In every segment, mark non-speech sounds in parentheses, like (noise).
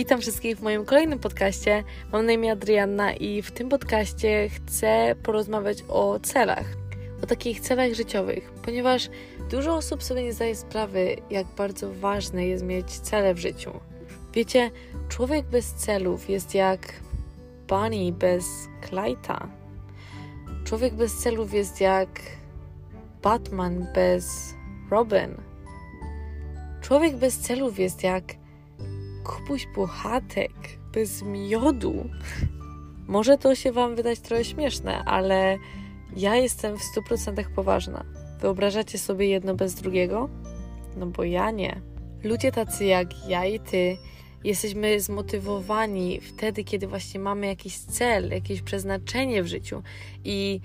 Witam wszystkich w moim kolejnym podcaście. Mam na imię Adrianna i w tym podcaście chcę porozmawiać o celach, o takich celach życiowych, ponieważ dużo osób sobie nie zdaje sprawy, jak bardzo ważne jest mieć cele w życiu. Wiecie, człowiek bez celów jest jak Bunny bez Clyda. Człowiek bez celów jest jak Batman bez Robin. Człowiek bez celów jest jak Kubuś Puchatek bez miodu. (laughs) Może to się Wam wydać trochę śmieszne, ale ja jestem w 100% poważna. Wyobrażacie sobie jedno bez drugiego? No bo ja nie. Ludzie tacy jak ja i ty jesteśmy zmotywowani wtedy, kiedy właśnie mamy jakiś cel, jakieś przeznaczenie w życiu i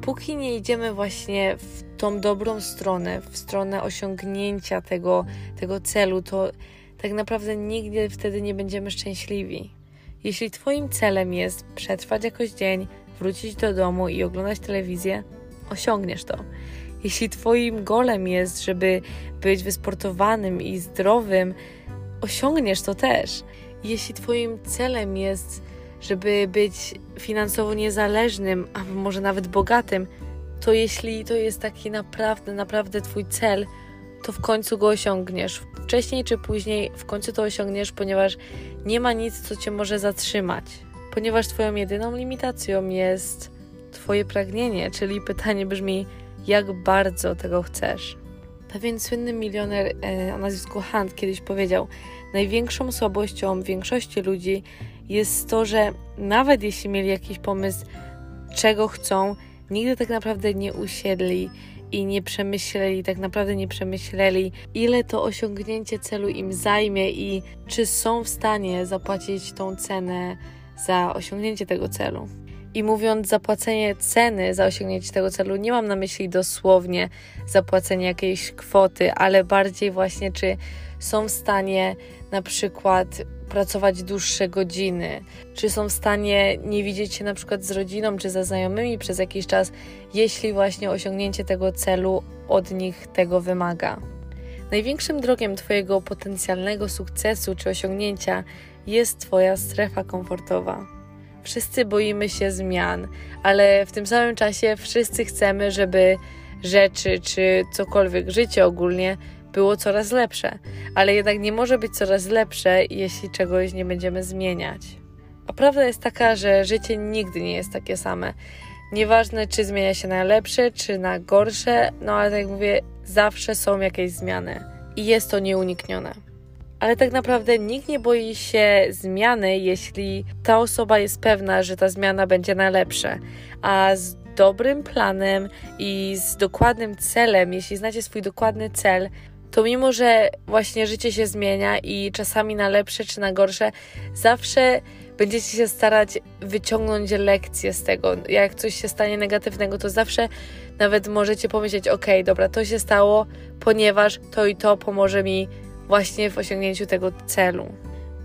póki nie idziemy właśnie w tą dobrą stronę, w stronę osiągnięcia tego, tego celu, to tak naprawdę nigdy wtedy nie będziemy szczęśliwi. Jeśli Twoim celem jest przetrwać jakoś dzień, wrócić do domu i oglądać telewizję, osiągniesz to. Jeśli Twoim golem jest, żeby być wysportowanym i zdrowym, osiągniesz to też. Jeśli Twoim celem jest, żeby być finansowo niezależnym, a może nawet bogatym, to jeśli to jest taki naprawdę, naprawdę Twój cel, to w końcu go osiągniesz. Wcześniej czy później w końcu to osiągniesz, ponieważ nie ma nic, co cię może zatrzymać. Ponieważ Twoją jedyną limitacją jest Twoje pragnienie, czyli pytanie brzmi, jak bardzo tego chcesz. Pewien słynny milioner e, o nazwisku Hunt kiedyś powiedział: Największą słabością większości ludzi jest to, że nawet jeśli mieli jakiś pomysł, czego chcą, nigdy tak naprawdę nie usiedli i nie przemyśleli, tak naprawdę nie przemyśleli, ile to osiągnięcie celu im zajmie i czy są w stanie zapłacić tą cenę za osiągnięcie tego celu. I mówiąc zapłacenie ceny za osiągnięcie tego celu, nie mam na myśli dosłownie zapłacenie jakiejś kwoty, ale bardziej właśnie, czy są w stanie na przykład pracować dłuższe godziny, czy są w stanie nie widzieć się na przykład z rodziną czy ze znajomymi przez jakiś czas, jeśli właśnie osiągnięcie tego celu od nich tego wymaga. Największym drogiem Twojego potencjalnego sukcesu czy osiągnięcia jest Twoja strefa komfortowa. Wszyscy boimy się zmian, ale w tym samym czasie wszyscy chcemy, żeby rzeczy czy cokolwiek, życie ogólnie było coraz lepsze, ale jednak nie może być coraz lepsze, jeśli czegoś nie będziemy zmieniać. A prawda jest taka, że życie nigdy nie jest takie same. Nieważne, czy zmienia się na lepsze, czy na gorsze, no ale tak jak mówię, zawsze są jakieś zmiany i jest to nieuniknione. Ale tak naprawdę nikt nie boi się zmiany, jeśli ta osoba jest pewna, że ta zmiana będzie na lepsze. A z dobrym planem i z dokładnym celem, jeśli znacie swój dokładny cel, to mimo, że właśnie życie się zmienia i czasami na lepsze czy na gorsze, zawsze będziecie się starać wyciągnąć lekcje z tego. Jak coś się stanie negatywnego, to zawsze nawet możecie pomyśleć: OK, dobra, to się stało, ponieważ to i to pomoże mi właśnie w osiągnięciu tego celu.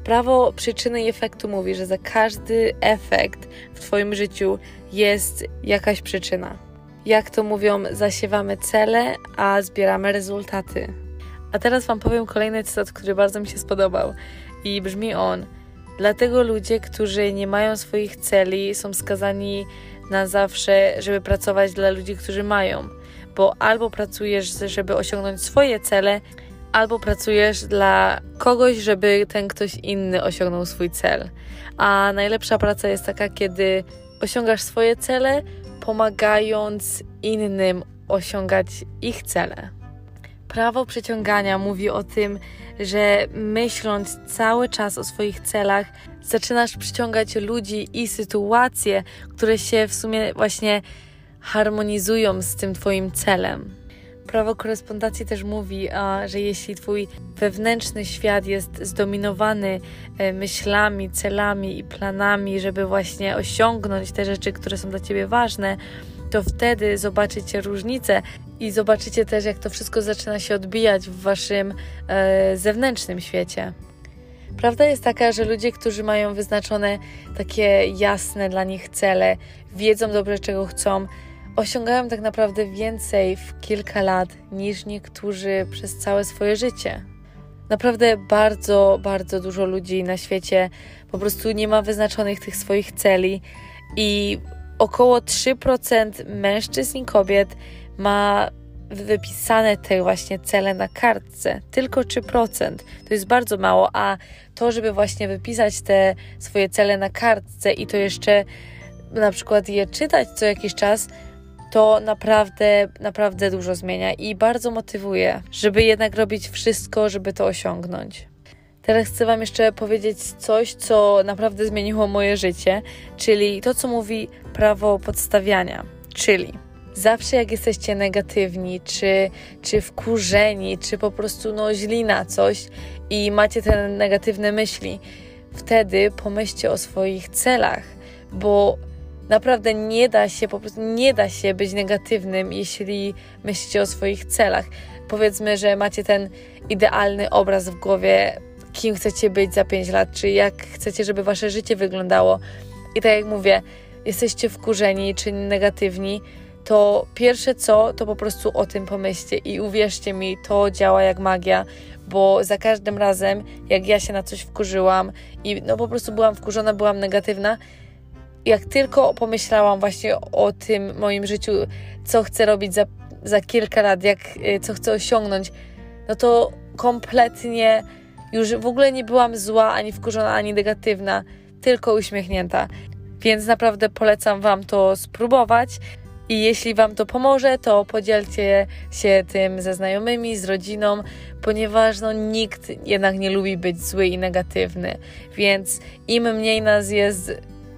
Prawo przyczyny i efektu mówi, że za każdy efekt w Twoim życiu jest jakaś przyczyna. Jak to mówią, zasiewamy cele, a zbieramy rezultaty. A teraz Wam powiem kolejny cytat, który bardzo mi się spodobał. I brzmi on: Dlatego ludzie, którzy nie mają swoich celi, są skazani na zawsze, żeby pracować dla ludzi, którzy mają. Bo albo pracujesz, żeby osiągnąć swoje cele, albo pracujesz dla kogoś, żeby ten ktoś inny osiągnął swój cel. A najlepsza praca jest taka, kiedy osiągasz swoje cele, pomagając innym osiągać ich cele. Prawo przyciągania mówi o tym, że myśląc cały czas o swoich celach, zaczynasz przyciągać ludzi i sytuacje, które się w sumie właśnie harmonizują z tym Twoim celem. Prawo korespondacji też mówi, że jeśli Twój wewnętrzny świat jest zdominowany e, myślami, celami i planami, żeby właśnie osiągnąć te rzeczy, które są dla Ciebie ważne, to wtedy zobaczycie różnicę i zobaczycie też, jak to wszystko zaczyna się odbijać w waszym e, zewnętrznym świecie. Prawda jest taka, że ludzie, którzy mają wyznaczone takie jasne dla nich cele, wiedzą dobrze, czego chcą, osiągają tak naprawdę więcej w kilka lat niż niektórzy przez całe swoje życie. Naprawdę bardzo, bardzo dużo ludzi na świecie po prostu nie ma wyznaczonych tych swoich celi i około 3% mężczyzn i kobiet ma wypisane te właśnie cele na kartce. Tylko 3%. To jest bardzo mało, a to, żeby właśnie wypisać te swoje cele na kartce i to jeszcze na przykład je czytać co jakiś czas, to naprawdę, naprawdę dużo zmienia i bardzo motywuje, żeby jednak robić wszystko, żeby to osiągnąć. Teraz chcę Wam jeszcze powiedzieć coś, co naprawdę zmieniło moje życie, czyli to, co mówi prawo podstawiania. Czyli zawsze jak jesteście negatywni, czy, czy wkurzeni, czy po prostu no, źli na coś i macie te negatywne myśli, wtedy pomyślcie o swoich celach, bo naprawdę nie da się, po prostu nie da się być negatywnym, jeśli myślicie o swoich celach. Powiedzmy, że macie ten idealny obraz w głowie, kim chcecie być za 5 lat, czy jak chcecie, żeby wasze życie wyglądało. I tak jak mówię, jesteście wkurzeni czy negatywni, to pierwsze co, to po prostu o tym pomyślcie i uwierzcie mi, to działa jak magia, bo za każdym razem, jak ja się na coś wkurzyłam i no po prostu byłam wkurzona, byłam negatywna, jak tylko pomyślałam właśnie o tym moim życiu, co chcę robić za, za kilka lat, jak, y, co chcę osiągnąć, no to kompletnie już w ogóle nie byłam zła, ani wkurzona, ani negatywna, tylko uśmiechnięta. Więc naprawdę polecam Wam to spróbować. I jeśli Wam to pomoże, to podzielcie się tym ze znajomymi, z rodziną, ponieważ no, nikt jednak nie lubi być zły i negatywny. Więc im mniej nas jest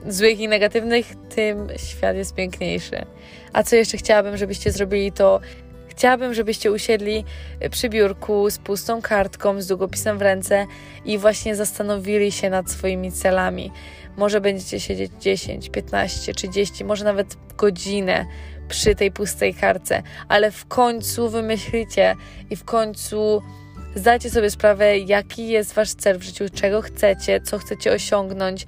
złych i negatywnych, tym świat jest piękniejszy. A co jeszcze chciałabym, żebyście zrobili, to chciałabym, żebyście usiedli przy biurku z pustą kartką, z długopisem w ręce i właśnie zastanowili się nad swoimi celami. Może będziecie siedzieć 10, 15, 30, może nawet godzinę przy tej pustej kartce, ale w końcu wymyślicie i w końcu zdajcie sobie sprawę, jaki jest wasz cel w życiu, czego chcecie, co chcecie osiągnąć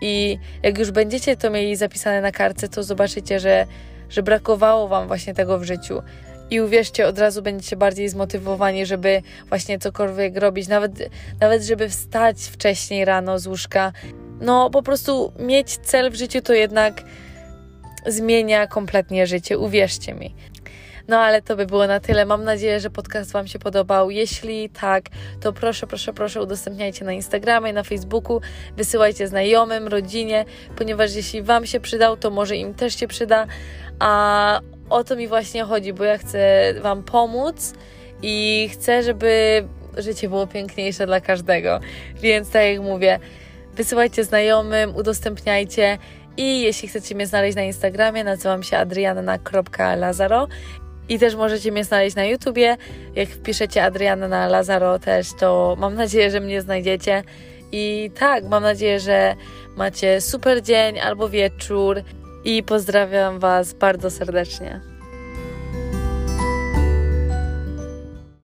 i jak już będziecie to mieli zapisane na kartce, to zobaczycie, że, że brakowało wam właśnie tego w życiu. I uwierzcie, od razu będziecie bardziej zmotywowani, żeby właśnie cokolwiek robić, nawet, nawet żeby wstać wcześniej rano z łóżka. No, po prostu mieć cel w życiu to jednak zmienia kompletnie życie, uwierzcie mi. No ale to by było na tyle. Mam nadzieję, że podcast Wam się podobał. Jeśli tak, to proszę, proszę, proszę udostępniajcie na Instagramie, na Facebooku, wysyłajcie znajomym, rodzinie, ponieważ jeśli Wam się przydał, to może im też się przyda. A o to mi właśnie chodzi, bo ja chcę Wam pomóc i chcę, żeby życie było piękniejsze dla każdego. Więc tak jak mówię, wysyłajcie znajomym, udostępniajcie. I jeśli chcecie mnie znaleźć na Instagramie, nazywam się adrianna.lazaro i też możecie mnie znaleźć na YouTubie. Jak wpiszecie Adriana na Lazaro też, to mam nadzieję, że mnie znajdziecie. I tak, mam nadzieję, że macie super dzień albo wieczór i pozdrawiam Was bardzo serdecznie.